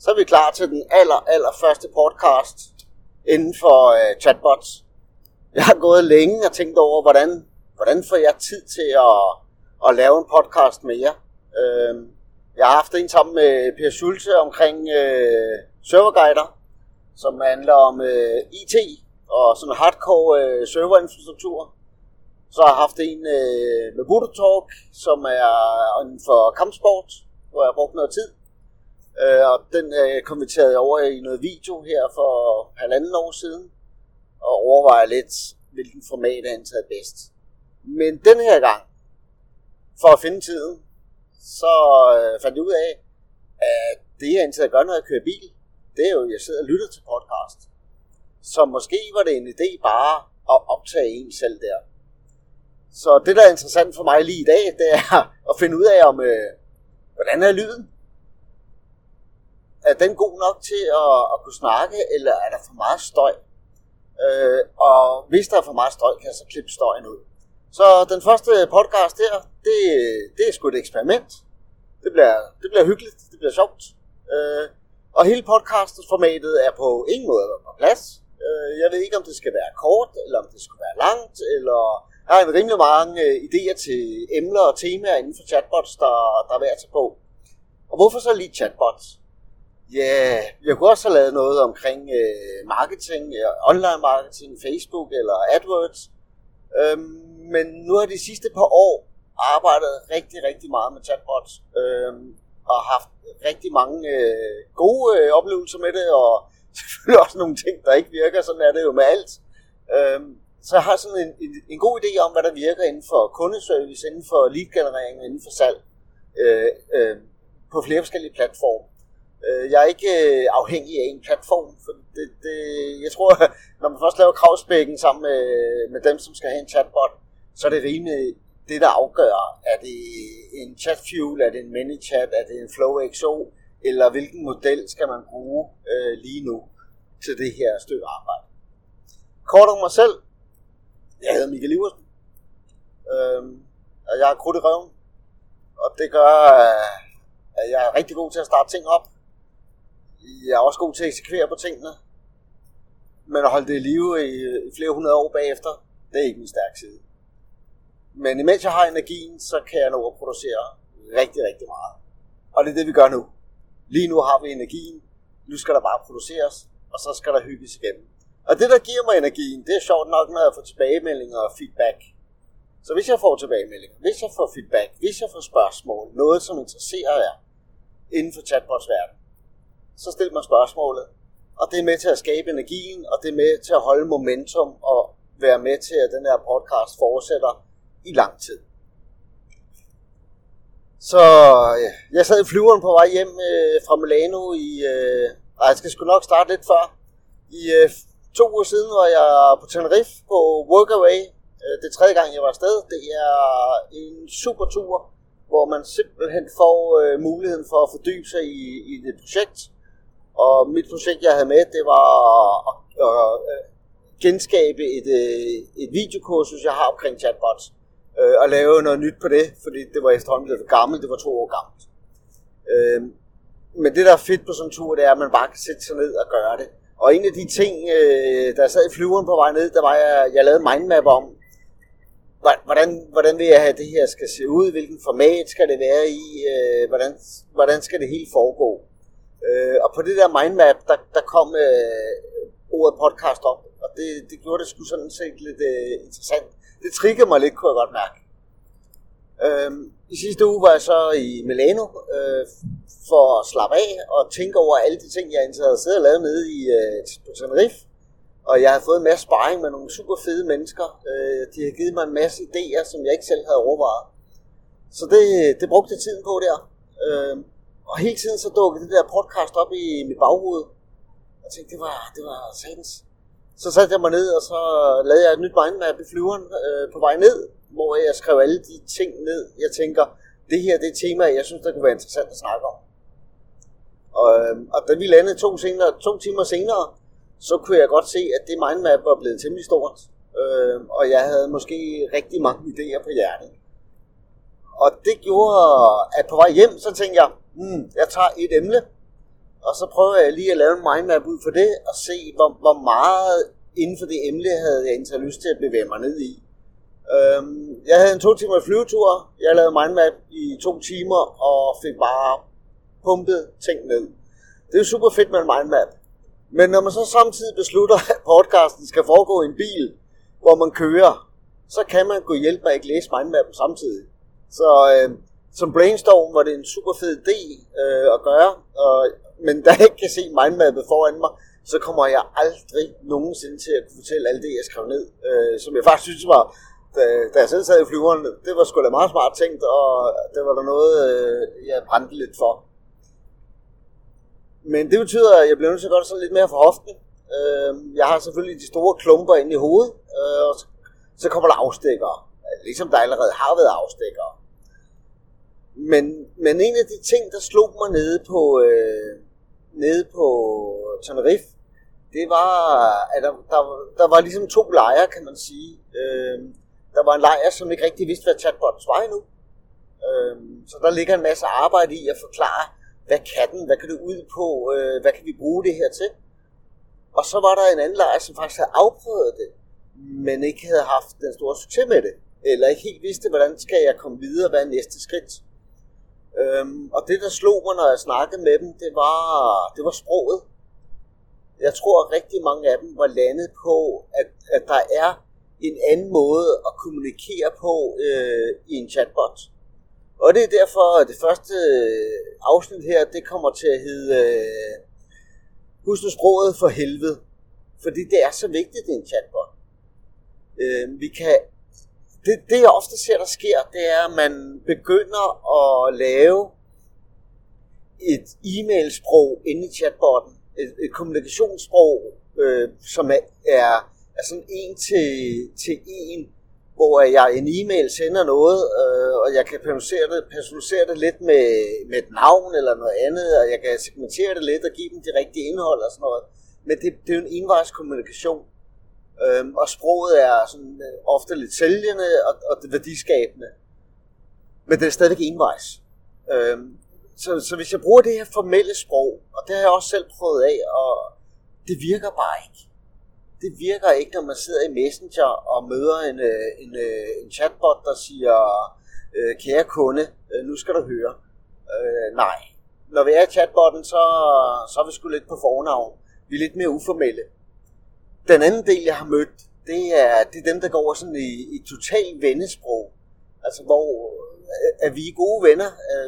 så er vi klar til den aller, aller første podcast inden for øh, chatbots. Jeg har gået længe og tænkt over, hvordan, hvordan får jeg tid til at, at lave en podcast med jer. Uh, jeg har haft en sammen med Per Schulze omkring øh, serverguider, som handler om øh, IT og sådan hardcore øh, serverinfrastruktur. Så har jeg haft en øh, med Budotalk, som er inden for kampsport, hvor jeg har brugt noget tid. Øh, og den øh, er konverteret over i noget video her for halvanden år siden, og overvejer lidt, hvilken format er antaget bedst. Men den her gang, for at finde tiden, så øh, fandt jeg ud af, at det jeg antaget gør, når jeg kører bil, det er jo, at jeg sidder og lytter til podcast. Så måske var det en idé bare at optage en selv der. Så det, der er interessant for mig lige i dag, det er at finde ud af, om øh, hvordan er lyden? Er den god nok til at, at kunne snakke, eller er der for meget støj? Øh, og hvis der er for meget støj, kan jeg så klippe støjen ud. Så den første podcast der, det, det er sgu et eksperiment. Det bliver, det bliver hyggeligt, det bliver sjovt. Øh, og hele podcastformatet er på ingen måde på plads. Øh, jeg ved ikke, om det skal være kort, eller om det skal være langt, eller jeg har en rimelig mange øh, idéer til emner og temaer inden for chatbots, der, der er værd at tage på. Og hvorfor så lige chatbots? Ja, yeah, jeg kunne også have lavet noget omkring øh, marketing, online marketing, Facebook eller AdWords. Øhm, men nu har de sidste par år arbejdet rigtig, rigtig meget med chatbots. Øhm, og haft rigtig mange øh, gode øh, oplevelser med det, og selvfølgelig også nogle ting, der ikke virker. Sådan er det jo med alt. Øhm, så jeg har sådan en, en, en god idé om, hvad der virker inden for kundeservice, inden for leadgenerering, inden for salg øh, øh, på flere forskellige platforme. Øh, jeg er ikke øh, afhængig af en platform, for det, det, jeg tror, når man først laver kravspækken sammen med, med dem, som skal have en chatbot, så er det rimelig det, der afgør, er det en chatfuel, er det en ManyChat, er det en FlowXO, eller hvilken model skal man bruge øh, lige nu til det her stykke arbejde. Kort om mig selv. Jeg hedder Michael Iversen. øh, og jeg har krudt i røven. Og det gør, øh, at jeg er rigtig god til at starte ting op jeg er også god til at eksekvere på tingene. Men at holde det i live i, i flere hundrede år bagefter, det er ikke min stærke side. Men imens jeg har energien, så kan jeg nå at producere rigtig, rigtig meget. Og det er det, vi gør nu. Lige nu har vi energien. Nu skal der bare produceres, og så skal der hygges igennem. Og det, der giver mig energien, det er sjovt nok, når jeg får tilbagemeldinger og feedback. Så hvis jeg får tilbagemeldinger, hvis jeg får feedback, hvis jeg får spørgsmål, noget som interesserer jer inden for chatbots verden, så stiller man spørgsmålet. Og det er med til at skabe energien, og det er med til at holde momentum og være med til, at den her podcast fortsætter i lang tid. Så ja, jeg sad i flyveren på vej hjem øh, fra Milano i... Øh, nej, jeg skal sgu nok starte lidt før. I øh, to uger siden var jeg på Tenerife på Workaway. Øh, det er tredje gang, jeg var afsted. Det er en super tur, hvor man simpelthen får øh, muligheden for at fordybe sig i, i det projekt og mit projekt, jeg havde med, det var at, at, genskabe et, øh, et videokursus, jeg har omkring chatbots. Øh, og lave noget nyt på det, fordi det var efterhånden blevet for gammelt, det var to år gammelt. Øh, men det, der er fedt på sådan en tur, det er, at man bare kan sætte sig ned og gøre det. Og en af de ting, øh, der sad i flyveren på vej ned, der var, jeg, jeg lavede mindmap om, hvordan, hvordan vil jeg have det her skal se ud, hvilken format skal det være i, øh, hvordan, hvordan skal det hele foregå. Øh, og på det der mindmap, der, der kom øh, ordet podcast op, og det, det gjorde det sgu sådan set lidt øh, interessant. Det triggede mig lidt, kunne jeg godt mærke. Øh, I sidste uge var jeg så i Milano øh, for at slappe af og tænke over alle de ting, jeg havde siddet og lavet nede i, øh, på Tenerife. Og jeg har fået en masse sparring med nogle super fede mennesker. Øh, de har givet mig en masse idéer, som jeg ikke selv havde overvejet. Så det, det brugte jeg tiden på der. Øh, og hele tiden så dukkede det der podcast op i mit baghoved. Jeg tænkte, det var, det var satans. Så satte jeg mig ned, og så lavede jeg et nyt mindmap i flyveren øh, på vej ned, hvor jeg skrev alle de ting ned. Jeg tænker, det her det er et tema, jeg synes, der kunne være interessant at snakke om. Og, øh, og da vi landede to, senere, to timer senere, så kunne jeg godt se, at det mindmap var blevet temmelig stort. Øh, og jeg havde måske rigtig mange idéer på hjernen. Og det gjorde, at på vej hjem, så tænkte jeg, hmm, jeg tager et emne, og så prøver jeg lige at lave en mindmap ud for det, og se, hvor, hvor meget inden for det emne havde jeg egentlig lyst til at bevæge mig ned i. Øhm, jeg havde en to timer flyvetur, jeg lavede mindmap i to timer, og fik bare pumpet ting ned. Det er super fedt med en mindmap. Men når man så samtidig beslutter, at podcasten skal foregå i en bil, hvor man kører, så kan man gå hjælp og ikke læse mindmappen samtidig. Så øh, som brainstorm var det en super fed idé øh, at gøre, og, men da jeg ikke kan se mindmappet foran mig, så kommer jeg aldrig nogensinde til at kunne fortælle alt det, jeg skrev ned, øh, som jeg faktisk synes var, da, da jeg selv sad i flyveren, det var sgu da meget smart tænkt, og det var der noget, øh, jeg brændte lidt for. Men det betyder, at jeg bliver nødt til at gøre det sådan lidt mere for hoften. Øh, jeg har selvfølgelig de store klumper inde i hovedet, øh, og så, så kommer der afstikker, ligesom der allerede har været afstikker. Men, men en af de ting, der slog mig nede på, øh, nede på Tenerife, det var, at der, der, der var ligesom to lejre, kan man sige. Øh, der var en lejr, som ikke rigtig vidste, hvad chatbots var endnu. Øh, så der ligger en masse arbejde i at forklare, hvad kan den, hvad kan det ud på, øh, hvad kan vi bruge det her til. Og så var der en anden lejr, som faktisk havde afprøvet det, men ikke havde haft den store succes med det. Eller ikke helt vidste, hvordan skal jeg komme videre, hvad er næste skridt. Øhm, og det, der slog mig, når jeg snakkede med dem, det var, det var sproget. Jeg tror, at rigtig mange af dem var landet på, at, at der er en anden måde at kommunikere på øh, i en chatbot. Og det er derfor, at det første øh, afsnit her, det kommer til at hedde øh, Husk nu sproget for helvede. Fordi det er så vigtigt, det er en chatbot. Øh, vi kan det, det jeg ofte ser, der sker, det er, at man begynder at lave et e-mailsprog inde i chatbotten, et, et kommunikationssprog, øh, som er, er, er sådan en til, til en, hvor jeg en e-mail sender noget, øh, og jeg kan personalisere det, personalisere det lidt med, med et navn eller noget andet, og jeg kan segmentere det lidt og give dem det rigtige indhold og sådan noget. Men det, det er jo en envejs kommunikation. Øhm, og sproget er sådan, øh, ofte lidt sælgende og, og det værdiskabende. Men det er stadigvæk envejs. Øhm, så, så hvis jeg bruger det her formelle sprog, og det har jeg også selv prøvet af, og det virker bare ikke. Det virker ikke, når man sidder i Messenger og møder en, øh, en, øh, en chatbot, der siger, øh, kære kunde, øh, nu skal du høre. Øh, nej. Når vi er i chatbotten, så, så er vi sgu lidt på fornavn. Vi er lidt mere uformelle. Den anden del, jeg har mødt, det er, det er dem, der går sådan i, i total vennesprog. Altså, hvor øh, er vi gode venner. Øh,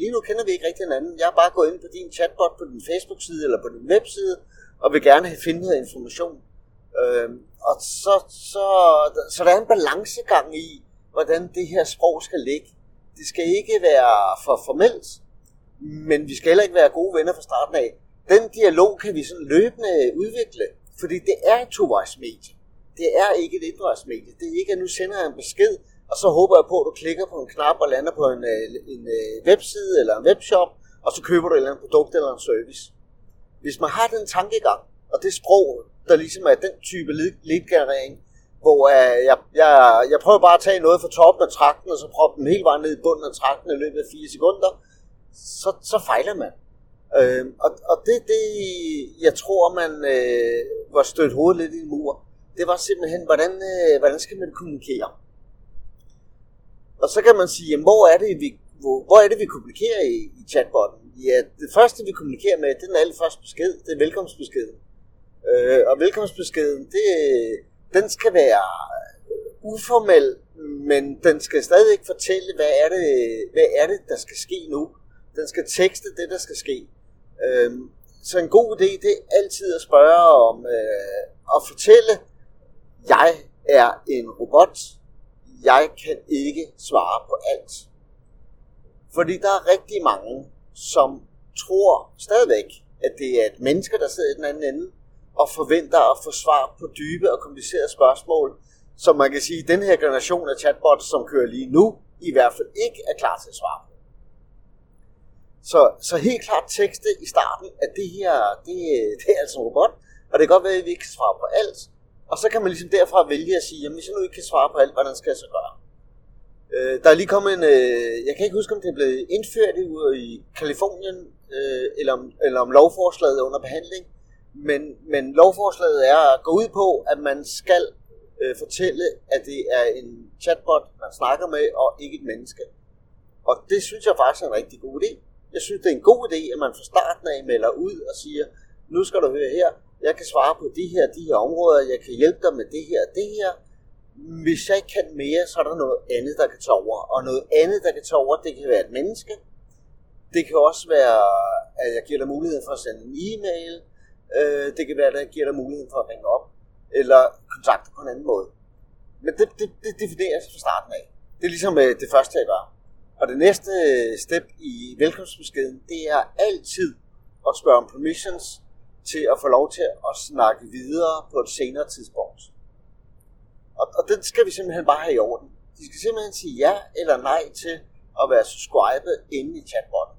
lige nu kender vi ikke rigtig hinanden. Jeg har bare gået ind på din chatbot på din Facebook-side eller på din webside, og vil gerne have finde noget information. Øhm, og så, så, så der er en balancegang i, hvordan det her sprog skal ligge. Det skal ikke være for formelt, men vi skal heller ikke være gode venner fra starten af. Den dialog kan vi sådan løbende udvikle. Fordi det er et tovejsmedie. Det er ikke et etvejsmedie. Det er ikke, at nu sender jeg en besked, og så håber jeg på, at du klikker på en knap og lander på en, øh, en, en webside eller en webshop, og så køber du et eller andet produkt eller en service. Hvis man har den tankegang, og det sprog, der ligesom er den type lead-generering, hvor uh, jeg, jeg, jeg prøver bare at tage noget fra toppen af trakten, og så proppe den hele vejen ned i bunden af trakten i løbet af 4 sekunder, så, så fejler man. Øh, og, og det, det, jeg tror, man øh, var stødt hovedet lidt i en mur, det var simpelthen, hvordan, øh, hvordan skal man kommunikere? Og så kan man sige, jamen, hvor er det, vi, hvor, hvor er det, vi kommunikerer i, i chatbotten? Ja, det første, vi kommunikerer med, det er den allerførste besked, det er velkomstbeskeden. Øh, og velkomstbeskeden, det, den skal være øh, uformel, men den skal stadigvæk fortælle, hvad er, det, hvad er det, der skal ske nu. Den skal tekste det, der skal ske. Øh, så en god idé, det er altid at spørge om øh, at fortælle, jeg er en robot, jeg kan ikke svare på alt. Fordi der er rigtig mange, som tror stadigvæk, at det er et menneske, der sidder i den anden ende, og forventer at få svar på dybe og komplicerede spørgsmål, som man kan sige, at den her generation af chatbots, som kører lige nu, i hvert fald ikke er klar til at svare på. Så, så helt klart tekste i starten, at det her, det, det er altså en robot, og det kan godt være, at vi ikke kan svare på alt. Og så kan man ligesom derfra vælge at sige, jamen hvis jeg nu ikke kan svare på alt, hvordan skal jeg så gøre? Øh, der er lige kommet en, øh, jeg kan ikke huske, om det er blevet indført i, i Kalifornien, øh, eller, om, eller om lovforslaget er under behandling, men, men lovforslaget er at gå ud på, at man skal øh, fortælle, at det er en chatbot, man snakker med, og ikke et menneske. Og det synes jeg faktisk er en rigtig god idé. Jeg synes, det er en god idé, at man fra starten af melder ud og siger, nu skal du høre her, jeg kan svare på de her, de her områder, jeg kan hjælpe dig med det her, det her. Hvis jeg ikke kan mere, så er der noget andet, der kan tage over. Og noget andet, der kan tage over, det kan være et menneske. Det kan også være, at jeg giver dig mulighed for at sende en e-mail. Øh, det kan være, at jeg giver dig mulighed for at ringe op. Eller kontakte på en anden måde. Men det, det, det defineres fra starten af. Det er ligesom øh, det første, jeg gør. Og det næste step i velkomstbeskeden, det er altid at spørge om permissions til at få lov til at snakke videre på et senere tidspunkt. Og, og den skal vi simpelthen bare have i orden. De skal simpelthen sige ja eller nej til at være subscribet inde i chatbotten.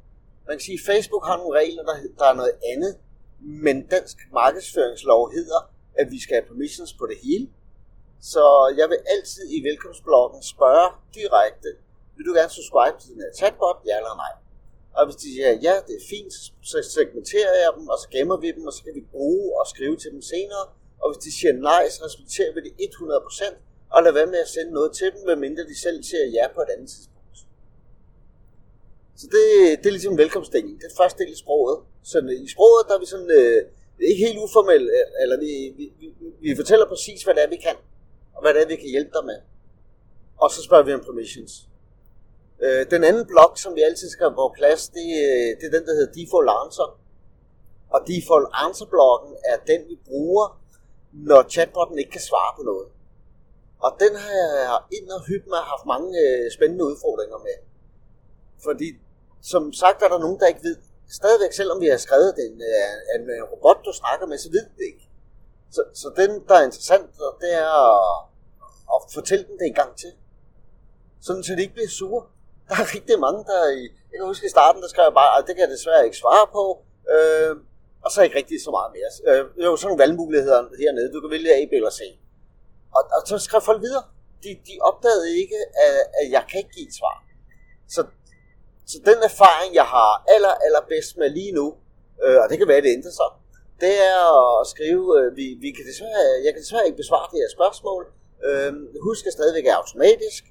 Man kan sige, at Facebook har nogle regler, der, der er noget andet, men dansk markedsføringslov hedder, at vi skal have permissions på det hele. Så jeg vil altid i velkomstbloggen spørge direkte, vil du gerne subscribe til den her chatbot, ja eller nej? Og hvis de siger, ja, det er fint, så segmenterer jeg dem, og så gemmer vi dem, og så kan vi bruge og skrive til dem senere. Og hvis de siger nej, så respekterer vi det 100%, og lad være med at sende noget til dem, medmindre de selv siger ja på et andet tidspunkt. Så det, det er ligesom velkomstdelen. Det er første del i sproget. Så øh, i sproget, der er vi sådan, øh, ikke helt uformelt, øh, eller vi, vi, vi, vi fortæller præcis, hvad det er, vi kan, og hvad det er, vi kan hjælpe dig med. Og så spørger vi om permissions. Øh, den anden blok, som vi altid skal have på plads, det, øh, det er den, der hedder Default Answer. Og Default Answer-blokken er den, vi bruger, når chatbotten ikke kan svare på noget. Og den har jeg ind og hyppe med haft mange øh, spændende udfordringer med. Fordi, som sagt, er der nogen, der ikke ved, stadigvæk, selvom vi har skrevet den, en, øh, en robot, du snakker med, så ved det ikke. Så, så den, der er interessant, det er at, at fortælle dem det en gang til. Sådan, så de ikke bliver sure der er rigtig mange, der i, jeg kan huske i starten, der skrev jeg bare, at det kan jeg desværre ikke svare på, øh, og så er ikke rigtig så meget mere. Øh, det er jo sådan nogle valgmuligheder hernede, du kan vælge A, B eller C. Og, og så skrev folk videre. De, de opdagede ikke, at, at jeg kan ikke give et svar. Så, så den erfaring, jeg har aller, aller bedst med lige nu, øh, og det kan være, at det ændrer sig, det er at skrive, øh, vi, vi kan desværre, jeg kan desværre ikke besvare det her spørgsmål. Øh, husk at stadigvæk er automatisk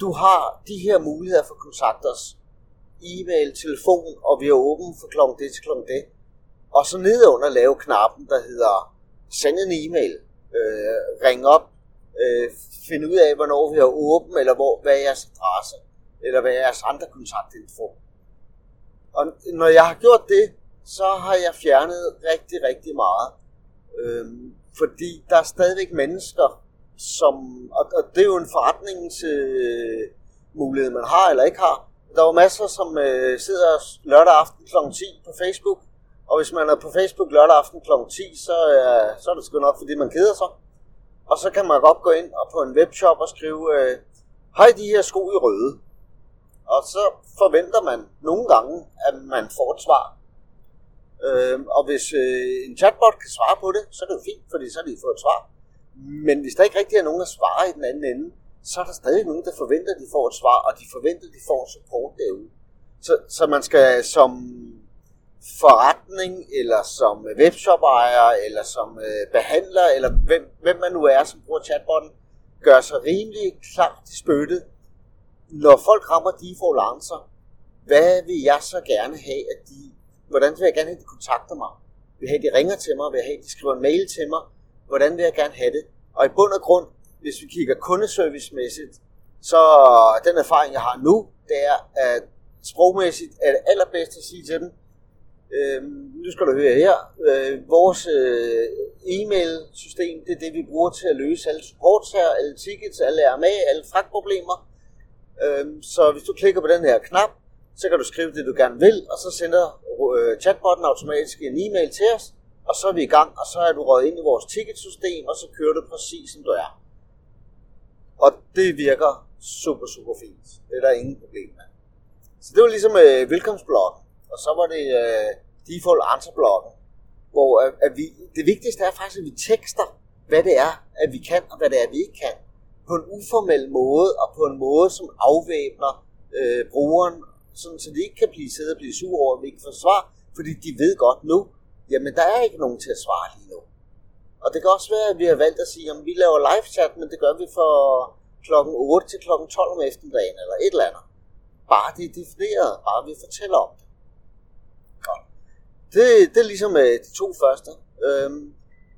du har de her muligheder for at kontakte os. E-mail, telefon, og vi er åben fra klokken det til klokken det. Og så nedenunder lave knappen, der hedder send en e-mail, øh, ring op, øh, find ud af, hvornår vi er åben, eller hvor, hvad er jeres adresse, eller hvad er jeres andre kontaktinfo. Og når jeg har gjort det, så har jeg fjernet rigtig, rigtig meget. Øh, fordi der er stadigvæk mennesker, som, og, og det er jo en forretningsmulighed, øh, man har eller ikke har. Der var masser, som øh, sidder lørdag aften kl. 10 på Facebook, og hvis man er på Facebook lørdag aften kl. 10, så, øh, så er det sgu nok, fordi man keder sig. Og så kan man godt gå ind og på en webshop og skrive, øh, hej de her sko i røde. Og så forventer man nogle gange, at man får et svar. Øh, og hvis øh, en chatbot kan svare på det, så er det jo fint, fordi så har de fået et svar. Men hvis der ikke rigtig er nogen, der svarer i den anden ende, så er der stadig nogen, der forventer, at de får et svar, og de forventer, at de får support derude. Så, så man skal som forretning, eller som webshop-ejer, eller som øh, behandler, eller hvem, hvem man nu er, som bruger chatbotten, gøre sig rimelig klart i spyttet, når folk rammer de lancer, hvad vil jeg så gerne have, at de, hvordan vil jeg gerne have, at de kontakter mig? Vil jeg have, at de ringer til mig? Vil jeg have, at de skriver en mail til mig? Hvordan vil jeg gerne have det? Og i bund og grund, hvis vi kigger kundeservicemæssigt, så den erfaring, jeg har nu, det er, at sprogmæssigt er det allerbedste at sige til dem, øh, nu skal du høre her, øh, vores øh, e-mail-system, det er det, vi bruger til at løse alle supportsager, alle tickets, alle RMA, alle fragtproblemer. Øh, så hvis du klikker på den her knap, så kan du skrive det, du gerne vil, og så sender øh, chatbotten automatisk en e-mail til os, og så er vi i gang, og så er du røget ind i vores ticketsystem, og så kører du præcis som du er. Og det virker super, super fint. Det er der ingen problem med. Så det var ligesom øh, velkomstbloggen, og så var det øh, default answer-bloggen, hvor øh, at vi, det vigtigste er faktisk, at vi tekster, hvad det er, at vi kan, og hvad det er, at vi ikke kan, på en uformel måde, og på en måde, som afvæbner øh, brugeren, sådan, så de ikke kan blive siddet og blive sur over, at vi ikke får svar, fordi de ved godt nu, jamen der er ikke nogen til at svare lige nu. Og det kan også være, at vi har valgt at sige, at vi laver live chat, men det gør vi fra klokken 8 til klokken 12 om eftermiddagen, eller et eller andet. Bare det er defineret, bare vi fortæller om det. Godt. Det, det er ligesom øh, de to første. Øhm,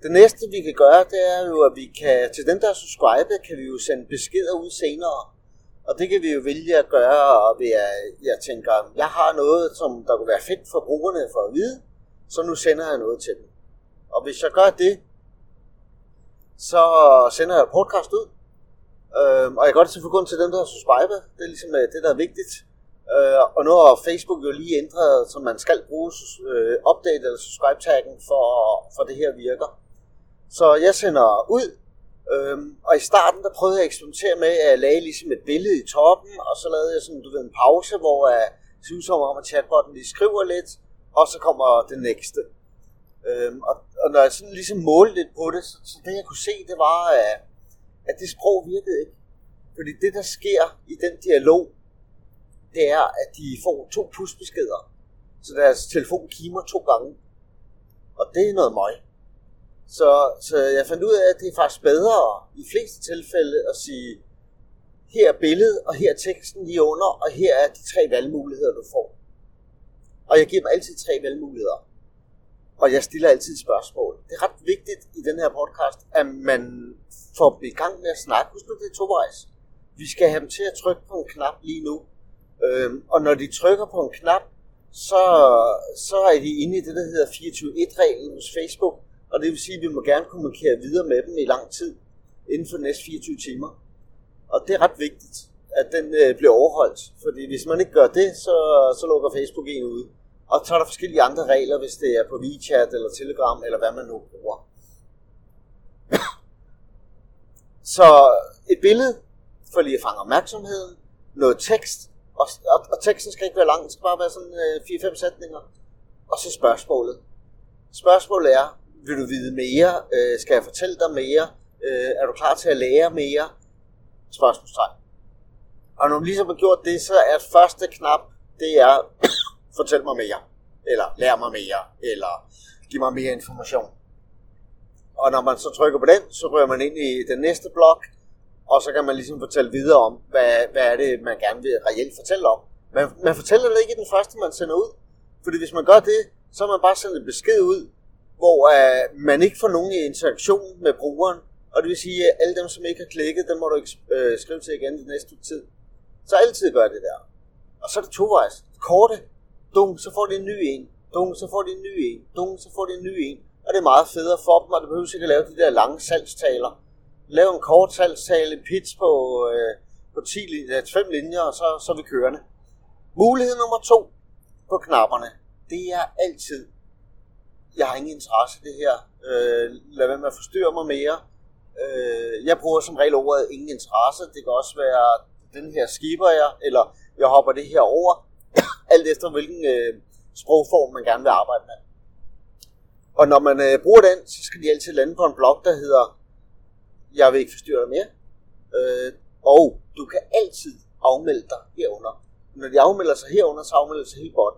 det næste vi kan gøre, det er jo, at vi kan, til dem der er subscribet, kan vi jo sende beskeder ud senere. Og det kan vi jo vælge at gøre, og ved at jeg tænker, jeg har noget, som der kunne være fedt for brugerne for at vide, så nu sender jeg noget til dem. Og hvis jeg gør det, så sender jeg podcast ud. Øhm, og jeg kan godt til grund til dem, der har subscribet. Det er ligesom øh, det, der er vigtigt. Øh, og nu har Facebook jo lige ændret, så man skal bruge øh, update eller subscribe taggen for, for det her virker. Så jeg sender ud, øhm, og i starten der prøvede jeg at eksperimentere med, at jeg lagde ligesom et billede i toppen, og så lavede jeg sådan, du ved, en pause, hvor jeg synes om, at chatbotten lige skriver lidt, og så kommer det næste. Øhm, og, og når jeg sådan ligesom målte lidt på det, så, så det jeg kunne se, det var, at, at det sprog virkede ikke. Fordi det, der sker i den dialog, det er, at de får to pusbeskeder. Så deres telefon kimer to gange. Og det er noget møg. Så, så jeg fandt ud af, at det er faktisk bedre i fleste tilfælde at sige, her er billedet, og her er teksten lige under, og her er de tre valgmuligheder, du får. Og jeg giver dem altid tre valgmuligheder. Og jeg stiller altid spørgsmål. Det er ret vigtigt i den her podcast, at man får i gang med at snakke. Husk nu, det er tovejs. Vi skal have dem til at trykke på en knap lige nu. Øhm, og når de trykker på en knap, så, så er de inde i det, der hedder 24-1-reglen hos Facebook, og det vil sige, at vi må gerne kommunikere videre med dem i lang tid, inden for de næste 24 timer. Og det er ret vigtigt, at den øh, bliver overholdt, fordi hvis man ikke gør det, så, så lukker Facebook en ude. Og så er der forskellige andre regler, hvis det er på WeChat eller Telegram, eller hvad man nu bruger. så et billede, for lige at fange opmærksomheden, noget tekst, og, og, og teksten skal ikke være lang, det skal bare være sådan øh, 4-5 sætninger, og så spørgsmålet. Spørgsmålet er, vil du vide mere? Øh, skal jeg fortælle dig mere? Øh, er du klar til at lære mere? Spørgsmålstegn. Og når man ligesom har gjort det, så er første knap, det er, fortæl mig mere, eller lær mig mere, eller giv mig mere information. Og når man så trykker på den, så rører man ind i den næste blok, og så kan man ligesom fortælle videre om, hvad, hvad er det, man gerne vil reelt fortælle om. Man, man fortæller det ikke i den første, man sender ud. Fordi hvis man gør det, så har man bare sendt en besked ud, hvor uh, man ikke får nogen interaktion med brugeren. Og det vil sige, at alle dem, som ikke har klikket, dem må du ikke uh, skrive til igen den næste tid. Så altid gør det der. Og så er det tovejs. Korte. Dung, så får de en ny en. Dung, så får de en ny en. Dung, så får de en ny en. Og det er meget federe for dem, og det behøver ikke at lave de der lange salgstaler. Lav en kort salgstale, pitch på, øh, på 10 linjer, 5 linjer, og så, så er vi kørende. Mulighed nummer to på knapperne, det er altid jeg har ingen interesse i det her. Øh, lad være med at forstyrre mig mere. Øh, jeg bruger som regel ordet ingen interesse. Det kan også være, den her skiber jeg, eller jeg hopper det her over. Alt efter hvilken øh, sprogform man gerne vil arbejde med. Og når man øh, bruger den, så skal de altid lande på en blog, der hedder Jeg vil ikke forstyrre dig mere. Øh, og du kan altid afmelde dig herunder. Når de afmelder sig herunder, så afmelder de sig helt godt.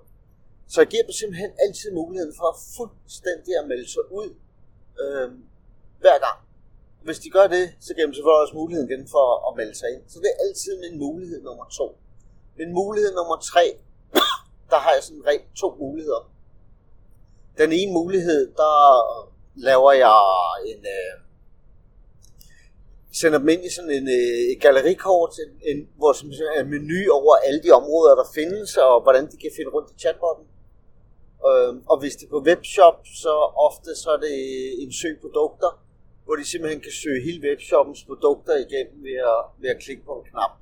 Så jeg giver dem simpelthen altid muligheden for fuldstændig at melde sig ud øh, hver gang. Hvis de gør det, så giver de selvfølgelig også muligheden igen for at melde sig ind. Så det er altid en mulighed nummer to. Men mulighed nummer tre, der har jeg sådan rent to muligheder. Den ene mulighed, der laver jeg en, øh, sender dem ind i sådan en, øh, et gallerikort, en, en, hvor som er en menu over alle de områder, der findes, og hvordan de kan finde rundt i chatbotten. Øh, og hvis det er på webshop, så ofte så er det en søg produkter, hvor de simpelthen kan søge hele webshoppens produkter igennem ved at, ved at klikke på en knap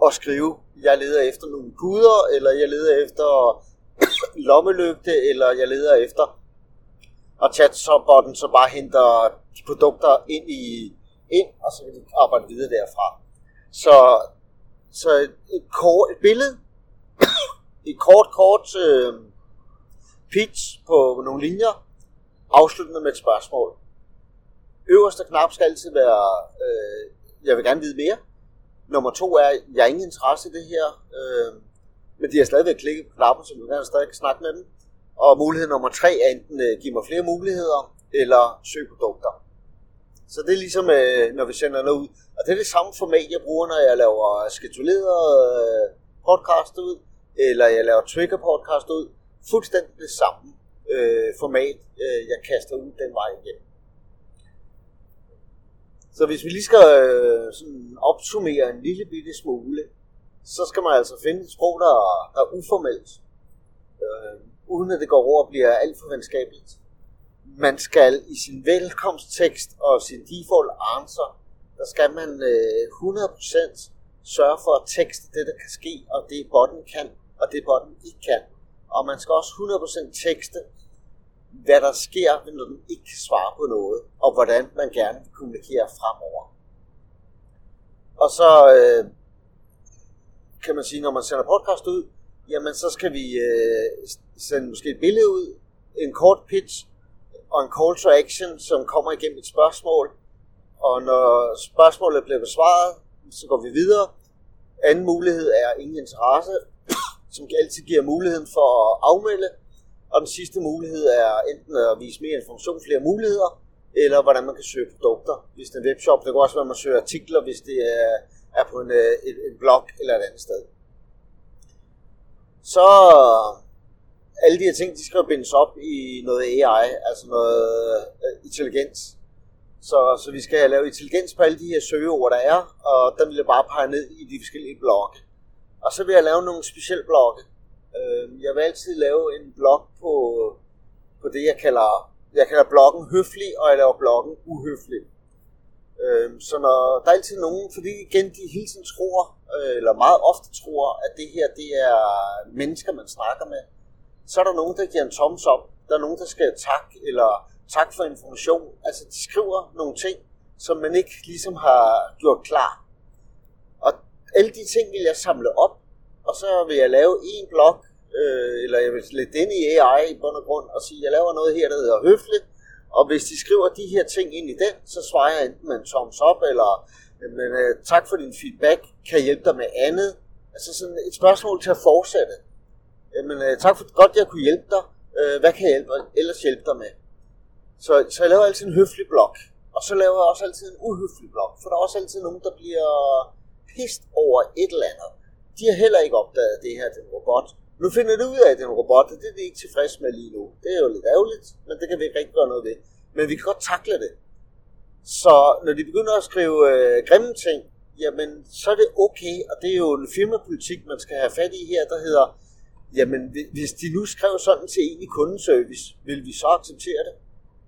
og skrive, jeg leder efter nogle puder, eller jeg leder efter lommelygte, eller jeg leder efter og chatbotten så bare henter de produkter ind i ind, og så kan de arbejde videre derfra. Så, så et, et, kort, et billede, et kort, kort øh, pitch på nogle linjer, afsluttende med et spørgsmål. Øverste knap skal altid være øh, jeg vil gerne vide mere. Nummer to er, jeg har ingen interesse i det her, øh, men de har stadigvæk klikket på knappen, så vi kan stadig snakke med dem. Og mulighed nummer tre er enten øh, give mig flere muligheder, eller søg produkter. Så det er ligesom, øh, når vi sender noget ud. Og det er det samme format, jeg bruger, når jeg laver skedulerede øh, podcast ud, eller jeg laver trigger podcast ud. Fuldstændig det samme øh, format, øh, jeg kaster ud den vej igen. Så hvis vi lige skal øh, sådan opsummere en lille bitte smule, så skal man altså finde et sprog, der, der er uformelt, øh, uden at det går over og bliver alt for venskabeligt. Man skal i sin velkomsttekst og sin default answer, der skal man øh, 100% sørge for at tekste det, der kan ske, og det botten kan, og det botten ikke kan. Og man skal også 100% tekste, hvad der sker, når den ikke kan svare på noget, og hvordan man gerne vil kommunikere fremover. Og så øh, kan man sige, når man sender podcast ud, jamen så skal vi øh, sende måske et billede ud, en kort pitch og en call to action, som kommer igennem et spørgsmål. Og når spørgsmålet bliver besvaret, så går vi videre. Anden mulighed er ingen interesse, som altid giver muligheden for at afmelde. Og den sidste mulighed er enten at vise mere information, flere muligheder, eller hvordan man kan søge produkter, hvis det er en webshop. Det kan også være, at man søger artikler, hvis det er, er på en, øh, en, en blog eller et andet sted. Så alle de her ting, de skal bindes op i noget AI, altså noget øh, intelligens. Så, så vi skal lave intelligens på alle de her søgeord, der er, og den vil jeg bare pege ned i de forskellige blokke. Og så vil jeg lave nogle specielle blogge. Øh, jeg vil altid lave en blog på, på det, jeg kalder, jeg kalder bloggen høflig, og jeg laver bloggen uhøflig. Uh, så når der er altid nogen, fordi igen de hele tiden tror, øh, eller meget ofte tror, at det her det er mennesker, man snakker med, så er der nogen, der giver en thumbs up. Der er nogen, der skal tak, eller tak for information. Altså, de skriver nogle ting, som man ikke ligesom har gjort klar. Og alle de ting vil jeg samle op, og så vil jeg lave en blog, øh, eller jeg vil lægge den i AI i bund og grund, og sige, jeg laver noget her, der hedder høfligt, og hvis de skriver de her ting ind i den, så svarer jeg enten med en thumbs up, eller men, øh, tak for din feedback, kan jeg hjælpe dig med andet. Altså sådan et spørgsmål til at fortsætte. Jamen, øh, tak for godt, jeg kunne hjælpe dig. Øh, hvad kan jeg hjælpe, ellers hjælpe dig med? Så, så jeg laver altid en høflig blog. Og så laver jeg også altid en uhøflig blog. For der er også altid nogen, der bliver pist over et eller andet. De har heller ikke opdaget det her, den robot. Nu finder det ud af, at den robot, og det er de ikke tilfreds med lige nu. Det er jo lidt ærgerligt, men det kan vi ikke rigtig gøre noget ved. Men vi kan godt takle det. Så når de begynder at skrive øh, grimme ting, jamen så er det okay, og det er jo en firmapolitik, man skal have fat i her, der hedder, Jamen, hvis de nu skrev sådan til en i kundeservice, vil vi så acceptere det?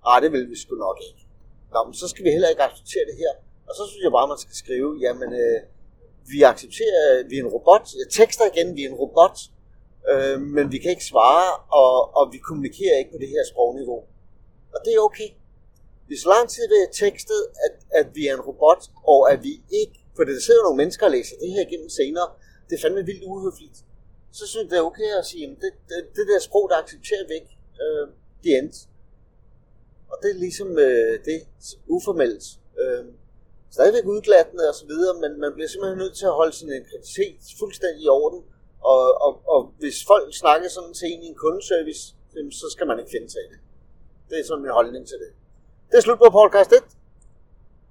Nej, det vil vi sgu nok ikke. Nå, men så skal vi heller ikke acceptere det her. Og så synes jeg bare, man skal skrive, jamen, øh, vi accepterer, vi er en robot. Jeg tekster igen, vi er en robot, øh, men vi kan ikke svare, og, og vi kommunikerer ikke på det her sprogniveau. Og det er okay. Hvis lang tid det er tekstet, at, at vi er en robot, og at vi ikke, for det sidder nogle mennesker og læser det her igennem senere, det er fandme vildt uhøfligt så synes jeg, det er okay at sige, at det, det, det der sprog, der accepterer væk, øh, det end. Og det er ligesom øh, det uformelt. Øh, stadigvæk udglattende og så videre, men man bliver simpelthen nødt til at holde sin integritet fuldstændig i orden. Og, og, og hvis folk snakker sådan til en i en kundeservice, så skal man ikke finde sig i det. Det er sådan min holdning til det. Det er slut på podcast 1.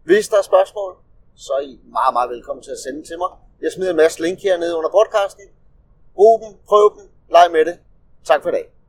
Hvis der er spørgsmål, så er I meget, meget velkommen til at sende til mig. Jeg smider en masse link hernede under podcasten. Brug dem, prøv dem, leg med det. Tak for i dag.